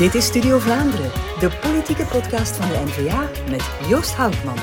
Dit is Studio Vlaanderen, de politieke podcast van de NVA met Joost Houtman.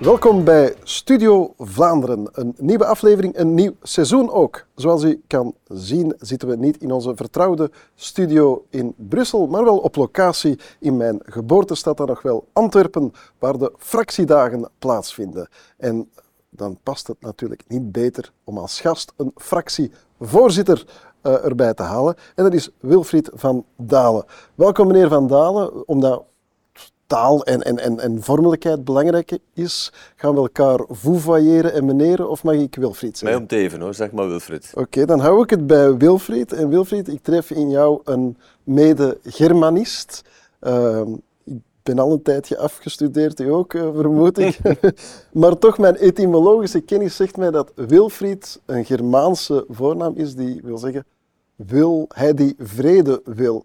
Welkom bij Studio Vlaanderen. Een nieuwe aflevering, een nieuw seizoen ook. Zoals u kan zien zitten we niet in onze vertrouwde studio in Brussel, maar wel op locatie in mijn geboortestad dan nog wel Antwerpen, waar de fractiedagen plaatsvinden. En dan past het natuurlijk niet beter om als gast een fractievoorzitter uh, erbij te halen. En dat is Wilfried van Dalen. Welkom meneer Van Dalen, omdat taal en, en, en, en vormelijkheid belangrijk is, gaan we elkaar vouvoyeren en meneren, of mag ik Wilfried zeggen? Mij om te even hoor, zeg maar Wilfried. Oké, dan hou ik het bij Wilfried. En Wilfried, ik tref in jou een mede-Germanist. Uh, ik ben al een tijdje afgestudeerd, u ook, uh, vermoed ik. maar toch, mijn etymologische kennis zegt mij dat Wilfried een Germaanse voornaam is die wil zeggen, wil hij die vrede wil.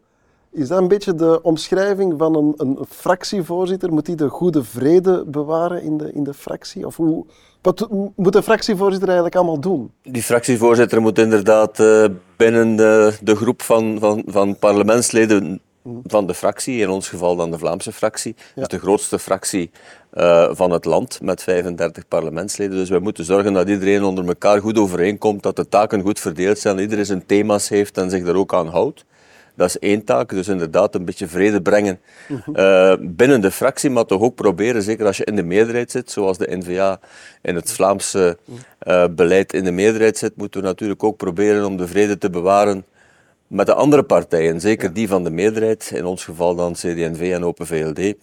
Is dat een beetje de omschrijving van een, een fractievoorzitter? Moet hij de goede vrede bewaren in de, in de fractie? Of hoe, wat moet de fractievoorzitter eigenlijk allemaal doen? Die fractievoorzitter moet inderdaad uh, binnen de, de groep van, van, van parlementsleden van de fractie, in ons geval dan de Vlaamse fractie, ja. dus de grootste fractie uh, van het land met 35 parlementsleden. Dus wij moeten zorgen dat iedereen onder elkaar goed overeenkomt, dat de taken goed verdeeld zijn, dat iedereen zijn thema's heeft en zich daar ook aan houdt. Dat is één taak, dus inderdaad een beetje vrede brengen uh, binnen de fractie, maar toch ook proberen, zeker als je in de meerderheid zit, zoals de NVA in het Vlaamse uh, beleid in de meerderheid zit, moeten we natuurlijk ook proberen om de vrede te bewaren met de andere partijen, zeker die van de meerderheid, in ons geval dan CD&V en Open VLD,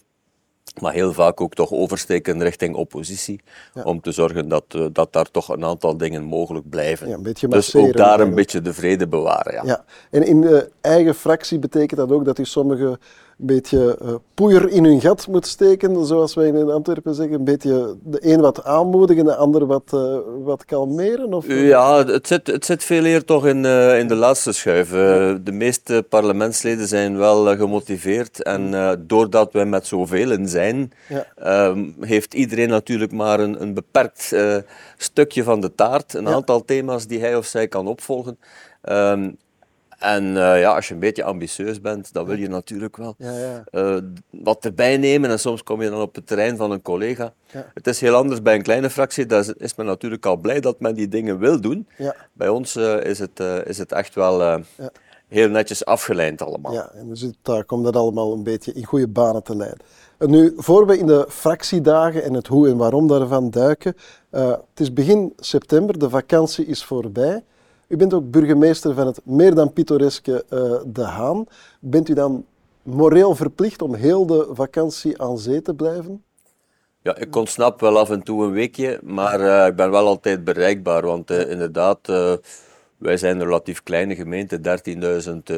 maar heel vaak ook toch oversteken richting oppositie, ja. om te zorgen dat, uh, dat daar toch een aantal dingen mogelijk blijven. Ja, dus ook daar een beetje de vrede bewaren. Ja. ja. En in de eigen fractie betekent dat ook dat u sommige een beetje uh, poeier in hun gat moet steken, zoals wij in Antwerpen zeggen. Een beetje de een wat aanmoedigen, de ander wat, uh, wat kalmeren? Of? Ja, het zit, het zit veel eer toch in, uh, in de laatste schuif. de meeste parlementsleden zijn wel gemotiveerd en doordat wij met zoveel zijn, ja. heeft iedereen natuurlijk maar een, een beperkt stukje van de taart, een ja. aantal thema's die hij of zij kan opvolgen. Um, en uh, ja, als je een beetje ambitieus bent, dan wil je natuurlijk wel ja, ja. Uh, wat erbij nemen. En soms kom je dan op het terrein van een collega. Ja. Het is heel anders bij een kleine fractie. Daar is, is men natuurlijk al blij dat men die dingen wil doen. Bij ons uh, is, het, is het echt wel heel netjes afgeleid allemaal. Ja, en dus daar komt dat allemaal een beetje in goede banen te leiden. En nu, voor we in de fractiedagen en het hoe en waarom daarvan duiken. het is begin september, de vakantie is voorbij. U bent ook burgemeester van het meer dan pittoreske uh, De Haan. Bent u dan moreel verplicht om heel de vakantie aan zee te blijven? Ja, ik ontsnap wel af en toe een weekje, maar uh, ik ben wel altijd bereikbaar. Want uh, inderdaad, wij zijn een relatief kleine gemeente,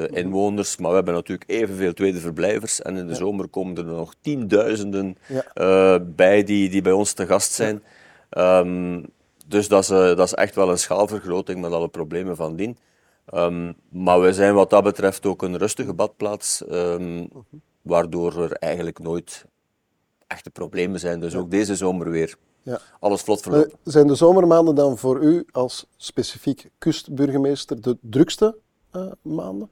13.000 inwoners, maar we hebben natuurlijk evenveel tweede verblijvers. En in de ja. zomer komen er nog tienduizenden ja. bij die, die bij ons te gast zijn. Ja. Um, dus dat is, uh, dat is echt wel een schaalvergroting met alle problemen van dien. Um, maar we zijn wat dat betreft ook een rustige badplaats, um, waardoor er eigenlijk nooit echte problemen zijn. Dus ook deze zomer weer. Ja. Alles vlot verlopen. Uh, zijn de zomermaanden dan voor u als specifiek kustburgemeester de drukste uh, maanden?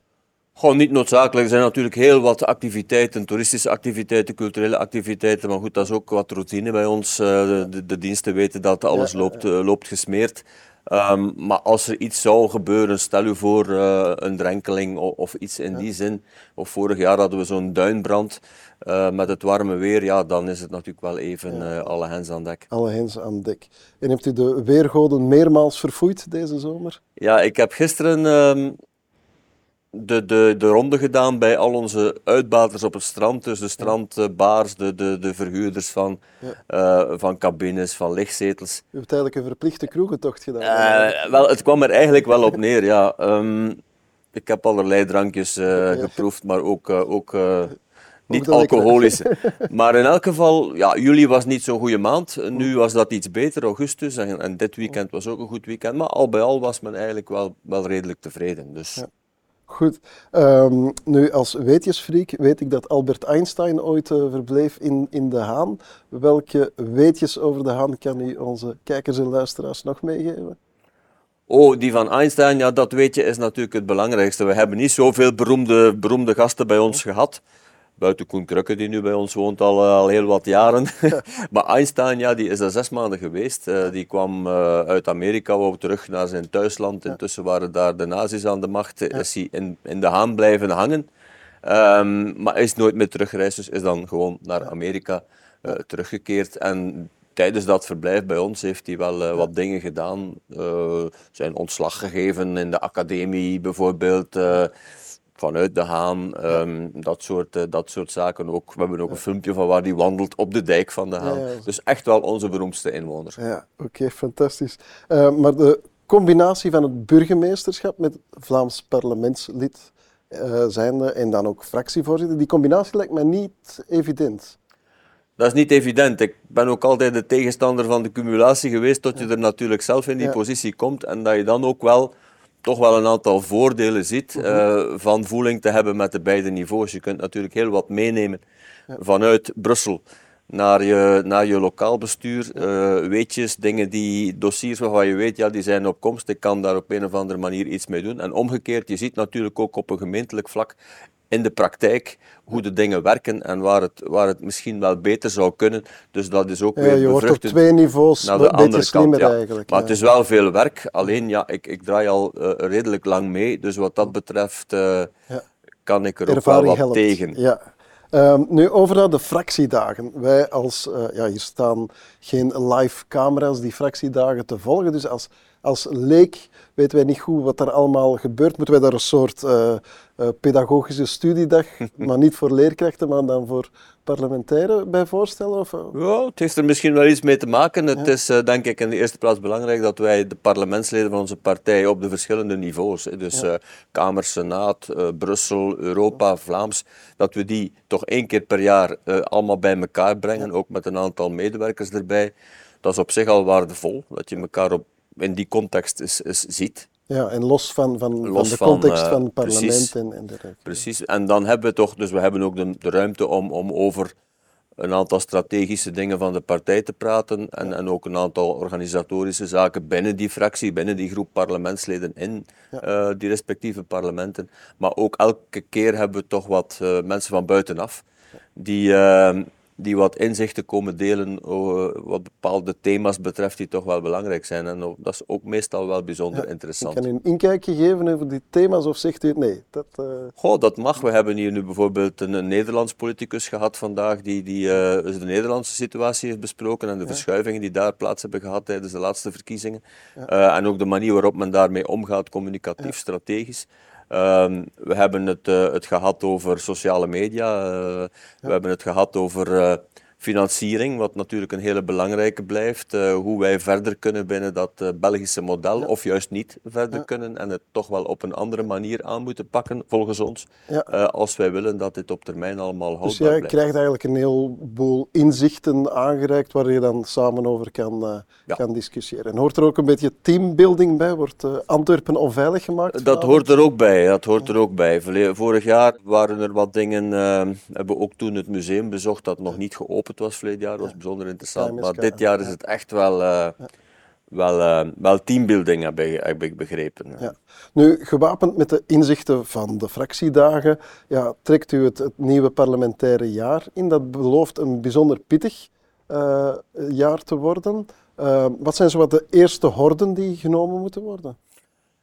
Gewoon niet noodzakelijk. Er zijn natuurlijk heel wat activiteiten, toeristische activiteiten, culturele activiteiten. Maar goed, dat is ook wat routine bij ons. Uh, de, de, diensten weten dat alles loopt, uh, loopt gesmeerd. Um, maar als er iets zou gebeuren, stel u voor uh, een drenkeling of, of iets in ja. die zin. Of vorig jaar hadden we zo'n duinbrand met het warme weer. Ja, dan is het natuurlijk wel even alle hens aan dek. Alle hens aan dek. En hebt u de weergoden meermaals verfoeid deze zomer? Ja, ik heb gisteren... De, de, de ronde gedaan bij al onze uitbaters op het strand. Dus de strandbaars, de, de, de verhuurders van, ja. uh, van cabines, van lichtzetels. U hebt eigenlijk een verplichte kroegentocht gedaan. Uh, wel, het kwam er eigenlijk wel op neer, ja. Um, ik heb allerlei drankjes uh, geproefd, maar ook, ook niet alcoholische. maar in elk geval, ja, juli was niet zo'n goede maand. Nu was dat iets beter, augustus. En, en dit weekend was ook een goed weekend. Maar al bij al was men eigenlijk wel, wel redelijk tevreden. Dus... Ja. Goed. Um, nu, als weetjesfreak weet ik dat Albert Einstein ooit uh, verbleef in, in De Haan. Welke weetjes over De Haan kan u onze kijkers en luisteraars nog meegeven? Oh, die van Einstein, ja, dat weet je, is natuurlijk het belangrijkste. We hebben niet zoveel beroemde, beroemde gasten bij ons gehad. Buiten Koen Krukke, die nu bij ons woont al, eh, al heel wat jaren. maar Einstein, ja, die is er zes maanden geweest. Uh, die kwam uh, uit Amerika, wou terug naar zijn thuisland. Intussen waren daar de nazi's aan de macht. Ja. Is hij in, in de haan blijven hangen. Um, maar is nooit meer teruggereisd, dus is dan gewoon naar Amerika teruggekeerd. En tijdens dat verblijf bij ons heeft hij wel uh, wat dingen gedaan. Uh, zijn ontslag gegeven in de academie bijvoorbeeld. Uh, vanuit de Haan, um, dat, soort, dat soort zaken ook. We hebben ook een filmpje van waar hij wandelt op de dijk van de Haan. Ja, ja. Dus echt wel onze beroemdste inwoner. Ja, oké, okay, fantastisch. maar de combinatie van het burgemeesterschap met Vlaams parlementslid zijnde en dan ook fractievoorzitter, die combinatie lijkt mij niet evident. Dat is niet evident. Ik ben ook altijd de tegenstander van de cumulatie geweest, tot je er natuurlijk zelf in die positie komt en dat je dan ook wel toch wel een aantal voordelen ziet uh, van voeling te hebben met de beide niveaus. Je kunt natuurlijk heel wat meenemen ja. vanuit Brussel naar je, naar je lokaal bestuur. Uh, weetjes, dingen die, dossiers waarvan je weet, ja, die zijn op komst. Ik kan daar op een of andere manier iets mee doen. En omgekeerd, je ziet natuurlijk ook op een gemeentelijk vlak in de praktijk hoe de dingen werken en waar het, waar het misschien wel beter zou kunnen. Dus dat is ook ja, weer Je wordt op twee niveaus naar de andere kant. Ja. eigenlijk. Maar ja. het is wel veel werk. Alleen, ja, ik, ik draai al uh, redelijk lang mee. Dus wat dat betreft uh, ja. kan ik er Ervaring ook wel wat helpt. tegen. Ja. Um, nu over naar de fractiedagen. Wij als, uh, ja, hier staan geen live camera's die fractiedagen te volgen. Dus als, als leek weten wij niet goed wat er allemaal gebeurt. Moeten wij daar een soort uh, uh, pedagogische studiedag, maar niet voor leerkrachten, maar dan voor parlementairen bij voorstellen? Of? Ja, het heeft er misschien wel iets mee te maken. Het ja. is uh, denk ik in de eerste plaats belangrijk dat wij de parlementsleden van onze partij op de verschillende niveaus, dus ja. Kamer, Senaat, Brussel, Europa, Vlaams, dat we die toch één keer per jaar allemaal bij elkaar brengen, ook met een aantal medewerkers erbij. Dat is op zich al waardevol, dat je elkaar op in die context is, is, ziet. Ja, en los van, van, los van de context van, uh, van het parlement precies, en, en de Precies, en dan hebben we toch, dus we hebben ook de, de ruimte om, om over een aantal strategische dingen van de partij te praten en, ja. en ook een aantal organisatorische zaken binnen die fractie, binnen die groep parlementsleden in ja. uh, die respectieve parlementen. Maar ook elke keer hebben we toch wat uh, mensen van buitenaf die, uh, die wat inzichten komen delen uh, wat bepaalde thema's betreft die toch wel belangrijk zijn. En dat is ook meestal wel bijzonder ja, interessant. Ik kan een inkijkje geven over die thema's of zegt u nee? Dat, uh... Goh, dat mag. We hebben hier nu bijvoorbeeld een, een Nederlands politicus gehad vandaag die, die uh, de Nederlandse situatie heeft besproken en de ja. verschuivingen die daar plaats hebben gehad tijdens de laatste verkiezingen. Ja. en ook de manier waarop men daarmee omgaat, communicatief, strategisch. Um, we hebben het, uh, het gehad over sociale media, uh, ja. we hebben het gehad over uh, financiering, wat natuurlijk een hele belangrijke blijft. hoe wij verder kunnen binnen dat Belgische model, ja. of juist niet verder ja. kunnen en het toch wel op een andere manier aan moeten pakken, volgens ons, als wij willen dat dit op termijn allemaal houdbaar dus jij blijft. krijgt eigenlijk een heleboel inzichten aangereikt waar je dan samen over kan, kan discussiëren. En hoort er ook een beetje teambuilding bij? Wordt Antwerpen onveilig gemaakt? Dat hoort er ook bij. Dat hoort er ook bij. Vorig jaar waren er wat dingen. Hebben we ook toen het museum bezocht dat nog niet geopend was. Verleden jaar was bijzonder interessant. Maar dit jaar is het echt wel. Uh, wel, uh, wel teambuilding, heb ik, heb ik begrepen. Ja. Nu, gewapend met de inzichten van de fractiedagen, ja, trekt u het, het nieuwe parlementaire jaar in. Dat belooft een bijzonder pittig uh, jaar te worden. Uh, wat zijn zo wat de eerste horden die genomen moeten worden?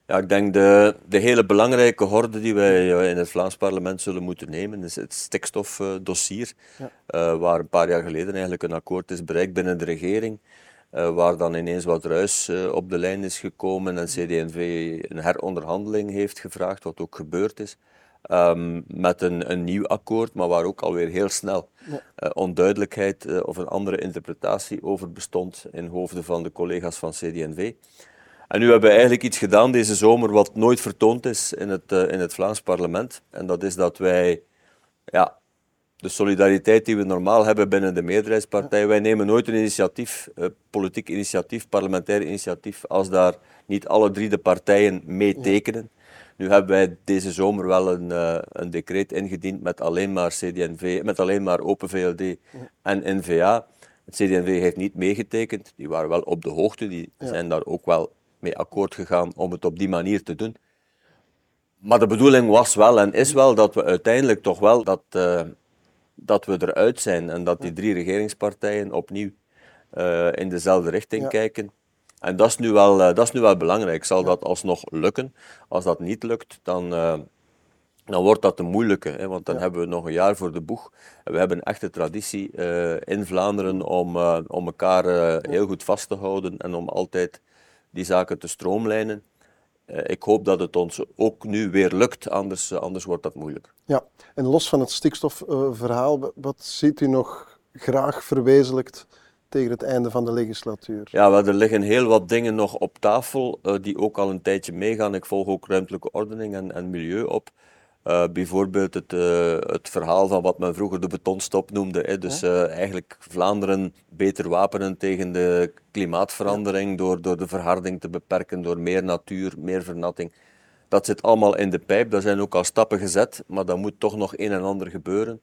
Ja, ik denk de, de hele belangrijke horde die wij in het Vlaams parlement zullen moeten nemen, is het stikstofdossier, ja. uh, waar een paar jaar geleden eigenlijk een akkoord is bereikt binnen de regering, uh, waar dan ineens wat ruis uh, op de lijn is gekomen en CD&V een heronderhandeling heeft gevraagd, wat ook gebeurd is. Um, met een, een nieuw akkoord, maar waar ook alweer heel snel ja. onduidelijkheid of een andere interpretatie over bestond in hoofden van de collega's van CD&V. En nu hebben we eigenlijk iets gedaan deze zomer wat nooit vertoond is in het, uh, in het Vlaams parlement. En dat is dat wij ja, de solidariteit die we normaal hebben binnen de meerderheidspartij, wij nemen nooit een initiatief, uh, politiek initiatief, parlementair initiatief, als daar niet alle drie de partijen mee tekenen. Nu hebben wij deze zomer wel een, uh, een decreet ingediend met alleen maar CD&V, met alleen maar Open VLD en N-VA. Het CD&V heeft niet meegetekend, die waren wel op de hoogte, die zijn daar ook wel mee akkoord gegaan om het op die manier te doen. Maar de bedoeling was wel en is wel dat we uiteindelijk toch wel dat, uh, dat we eruit zijn en dat die drie regeringspartijen opnieuw uh, in dezelfde richting Ja. kijken. En dat is nu wel, uh, dat is nu wel belangrijk. Zal dat alsnog lukken? Als dat niet lukt, dan, dan wordt dat een moeilijke. Hè? Want dan Ja. hebben we nog een jaar voor de boeg. We hebben een echte traditie in Vlaanderen om, om elkaar heel goed vast te houden en om altijd die zaken te stroomlijnen. ik hoop dat het ons ook nu weer lukt, anders, anders wordt dat moeilijk. Ja, en los van het stikstofverhaal, wat ziet u nog graag verwezenlijkt tegen het einde van de legislatuur? Ja, wel, er liggen heel wat dingen nog op tafel die ook al een tijdje meegaan. Ik volg ook ruimtelijke ordening en, en milieu op. Uh, bijvoorbeeld het, uh, het verhaal van wat men vroeger de betonstop noemde. Hè. Dus eigenlijk Vlaanderen beter wapenen tegen de klimaatverandering ja. door, door de verharding te beperken, door meer natuur, meer vernatting. Dat zit allemaal in de pijp, daar zijn ook al stappen gezet, maar dan moet toch nog een en ander gebeuren.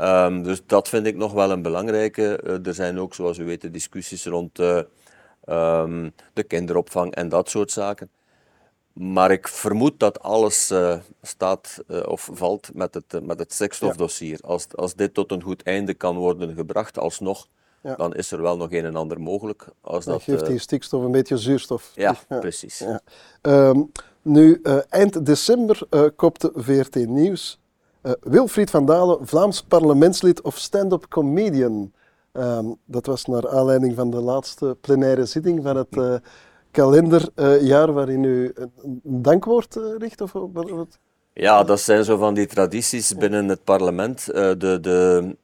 Um, dus dat vind ik nog wel een belangrijke. Er zijn ook, zoals u weet, discussies rond um, de kinderopvang en dat soort zaken. Maar ik vermoed dat alles uh, staat of valt met het, met het stikstofdossier. Ja. Als, als dit tot een goed einde kan worden gebracht, alsnog, ja. dan is er wel nog een en ander mogelijk. Als dan dat, geeft die stikstof een beetje zuurstof. Ja, precies. Um, nu, eind december kopte VRT Nieuws Wilfried van Dalen, Vlaams parlementslid of stand-up comedian. Um, dat was naar aanleiding van de laatste plenaire zitting van het kalenderjaar, uh, waarin u een, dankwoord richt? Of wat? Ja, dat zijn zo van die tradities binnen het parlement. de, de,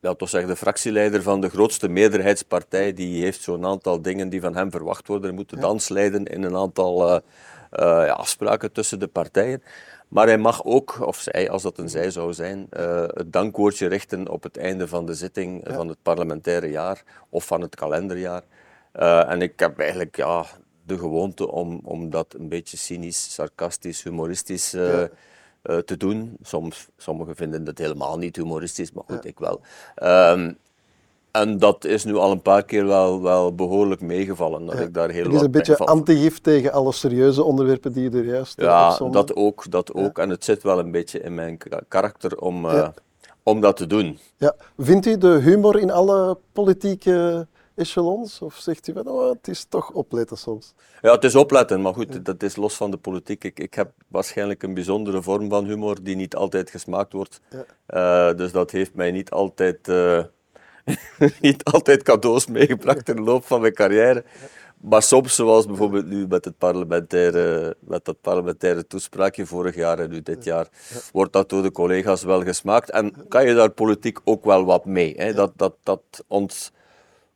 ja, toch zeggen, de fractieleider van de grootste meerderheidspartij, die heeft zo'n aantal dingen die van hem verwacht worden. Hij moet de dans leiden in een aantal ja, afspraken tussen de partijen. Maar hij mag ook, of zij, als dat een zij zou zijn, uh, het dankwoordje richten op het einde van de zitting ja. van het parlementaire jaar of van het kalenderjaar. Uh, en ik heb eigenlijk ja, de gewoonte om, om dat een beetje cynisch, sarcastisch, humoristisch uh, ja. te doen. Soms, sommigen vinden het helemaal niet humoristisch, maar goed, ik wel. Um, en dat is nu al een paar keer wel, wel behoorlijk meegevallen. Dat ja. ik daar heel het is een beetje antigif tegen alle serieuze onderwerpen die je er juist Ja, dat ook. Dat ook. En het zit wel een beetje in mijn karakter om, om dat te doen. Ja. Vindt u de humor in alle politieke echelons? Of zegt u van, oh, het is toch opletten soms? Ja, het is opletten, maar goed, dat is los van de politiek. Ik, ik heb waarschijnlijk een bijzondere vorm van humor die niet altijd gesmaakt wordt. Uh, dus dat heeft mij niet altijd... Uh, niet altijd cadeaus meegebracht in de loop van mijn carrière. Maar soms, zoals bijvoorbeeld nu met, het parlementaire, met dat parlementaire toespraakje vorig jaar en nu dit jaar, wordt dat door de collega's wel gesmaakt. En kan je daar politiek ook wel wat mee. Hè? Dat, dat, dat ons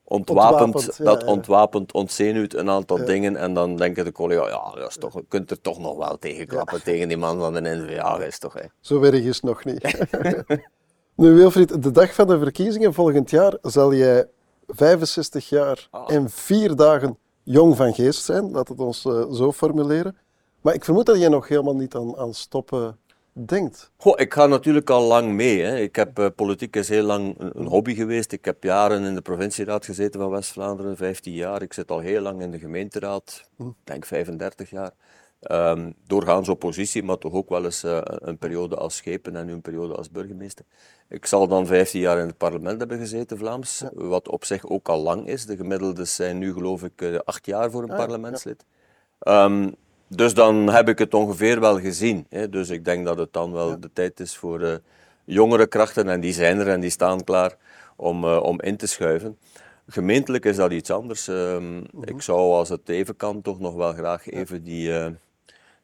ontwapend, Ontwapend, ja, dat ja. ontwapend ontzenuwt een aantal dingen. En dan denken de collega's, ja, dat is toch, je kunt er toch nog wel tegen klappen tegen die man van de NVA. Is toch, hè? Zo erg is het nog niet. Nu Wilfried, de dag van de verkiezingen volgend jaar zal jij 65 jaar Ah. en vier dagen jong van geest zijn, laat het ons uh, zo formuleren. Maar ik vermoed dat je nog helemaal niet aan, aan stoppen denkt. Goh, ik ga natuurlijk al lang mee. Hè. Ik heb, uh, politiek is heel lang een, hobby geweest. Ik heb jaren in de provincieraad gezeten van West-Vlaanderen, 15 jaar. Ik zit al heel lang in de gemeenteraad, ik denk 35 jaar. Um, doorgaans oppositie, maar toch ook wel eens uh, een periode als schepen en nu een periode als burgemeester. Ik zal dan 15 jaar in het parlement hebben gezeten, Vlaams, ja. wat op zich ook al lang is. De gemiddeldes zijn nu geloof ik uh, acht jaar voor een Ah, parlementslid. Ja. Um, dus dan heb ik het ongeveer wel gezien. Hè. Dus ik denk dat het dan wel ja. de tijd is voor uh, jongere krachten, en die zijn er en die staan klaar om, om in te schuiven. Gemeentelijk is dat iets anders. Mm -hmm. Ik zou, als het even kan, toch nog wel graag even die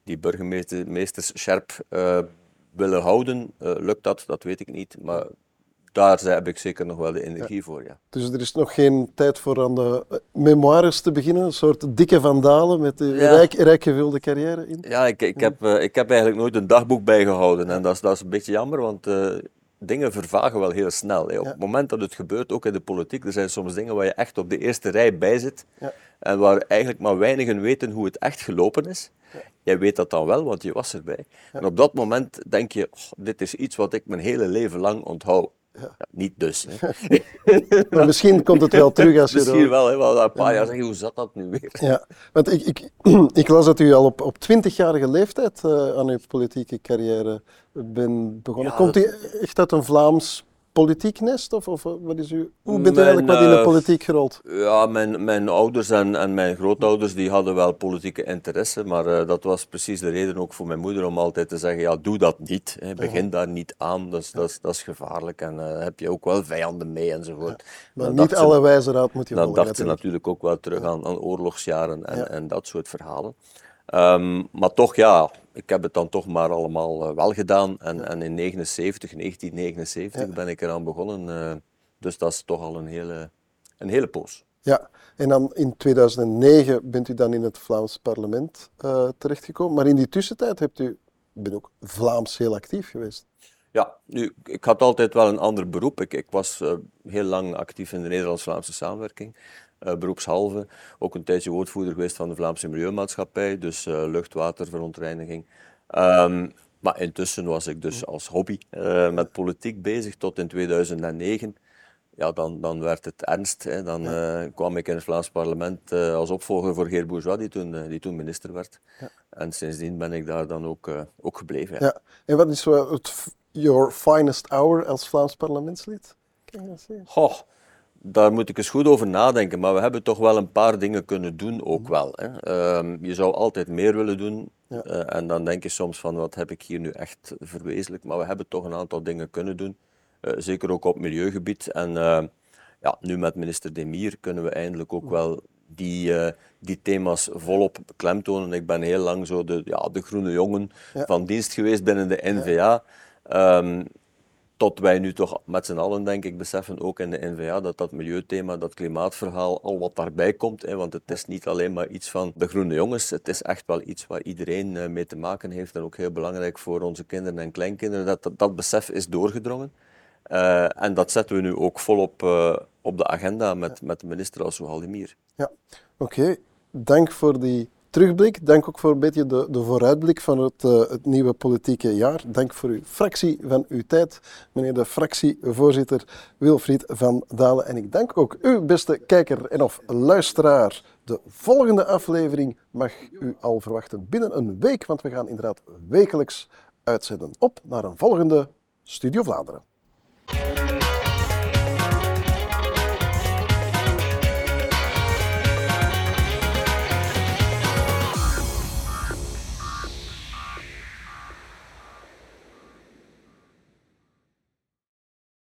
die burgemeesters scherp willen houden. Lukt dat? Dat weet ik niet. Maar daar heb ik zeker nog wel de energie ja. voor. Ja. Dus er is nog geen tijd voor aan de uh, memoires te beginnen? Een soort dikke vandalen met een ja. rijk, rijk gevulde carrière in? Ja, ik, ik, heb, ik heb eigenlijk nooit een dagboek bijgehouden. En dat is, dat is een beetje jammer, want dingen vervagen wel heel snel. Hè. Op ja. het moment dat het gebeurt, ook in de politiek, er zijn soms dingen waar je echt op de eerste rij bij zit. En waar eigenlijk maar weinigen weten hoe het echt gelopen is. Jij weet dat dan wel, want je was erbij. En op dat moment denk je, oh, dit is iets wat ik mijn hele leven lang onthoud. Ja, niet dus. Hè. Maar misschien komt het wel terug als je... Misschien wel, hè, na een paar jaar zeg je, hoe zat dat nu weer? Ja, want ik, ik, ik las dat u al op, op 20-jarige leeftijd eh, aan uw politieke carrière bent begonnen. Ja, Komt u echt uit een Vlaams politiek nest? Of, of wat is u, hoe bent u eigenlijk wat in de eh, politiek gerold? Ja, mijn, mijn ouders en, en mijn grootouders die hadden wel politieke interesse, maar eh, dat was precies de reden ook voor mijn moeder om altijd te zeggen, ja, doe dat niet. Hè. Begin daar niet aan, dat is, dat is, dat is gevaarlijk en eh heb je ook wel vijanden mee enzovoort. Maar Dan niet alle wijze raad moet je Dan volgen. dacht ze natuurlijk. ook wel terug aan, aan oorlogsjaren en, Ja. en dat soort verhalen. Ehm, maar toch, ja, ik heb het dan toch maar allemaal eh, wel gedaan. En, en in 79, 1979 ben ik eraan begonnen. eh, dus dat is toch al een hele, een hele poos. Ja, en dan in 2009 bent u dan in het Vlaams parlement eh, terechtgekomen. Maar in die tussentijd hebt u, ik ben ook Vlaams heel actief geweest. Ja, nu, ik had altijd wel een ander beroep. Ik, ik was heel lang actief in de Nederlands-Vlaamse samenwerking, eh, beroepshalve. Ook een tijdje woordvoerder geweest van de Vlaamse Milieumaatschappij, dus eh, lucht-waterverontreiniging. Ehm, maar intussen was ik dus als hobby eh, met politiek bezig tot in 2009. Ja, dan, dan werd het ernst. Hè. Dan eh, kwam ik in het Vlaams parlement als opvolger voor Geert Bourgeois, die toen, die toen minister werd. En sindsdien ben ik daar dan ook, ook gebleven. ja. Ja. En wat is your finest hour als Vlaams parlementslid? Kan je dat zeggen? Goh, daar moet ik eens goed over nadenken. Maar we hebben toch wel een paar dingen kunnen doen ook wel. Hè. Ehm, je zou altijd meer willen doen. Eh, en dan denk je soms van, wat heb ik hier nu echt verwezenlijkt? Maar we hebben toch een aantal dingen kunnen doen. Eh, zeker ook op milieugebied. En eh, ja, nu met minister Demir kunnen we eindelijk ook wel die, eh, die thema's volop beklemtonen. Ik ben heel lang zo de, ja, de groene jongen Ja. van dienst geweest binnen de NVA. Ehm, tot wij nu toch met z'n allen, denk ik, beseffen, ook in de NVA, dat dat milieuthema, dat klimaatverhaal, al wat daarbij komt. Hè, want het is niet alleen maar iets van de groene jongens, het is echt wel iets waar iedereen eh, mee te maken heeft. En ook heel belangrijk voor onze kinderen en kleinkinderen, dat dat, dat besef is doorgedrongen. Eh, en dat zetten we nu ook volop eh, op de agenda met, met de minister als Haldimir. Ja, oké. Dank voor die terugblik. Dank ook voor een beetje de, de vooruitblik van het, eh, het nieuwe politieke jaar. Dank voor uw fractie van uw tijd, meneer de fractievoorzitter Wilfried van Dalen. En ik dank ook u, beste kijker en of luisteraar. De volgende aflevering mag u al verwachten binnen een week, want we gaan inderdaad wekelijks uitzenden. Op naar een volgende Studio Vlaanderen.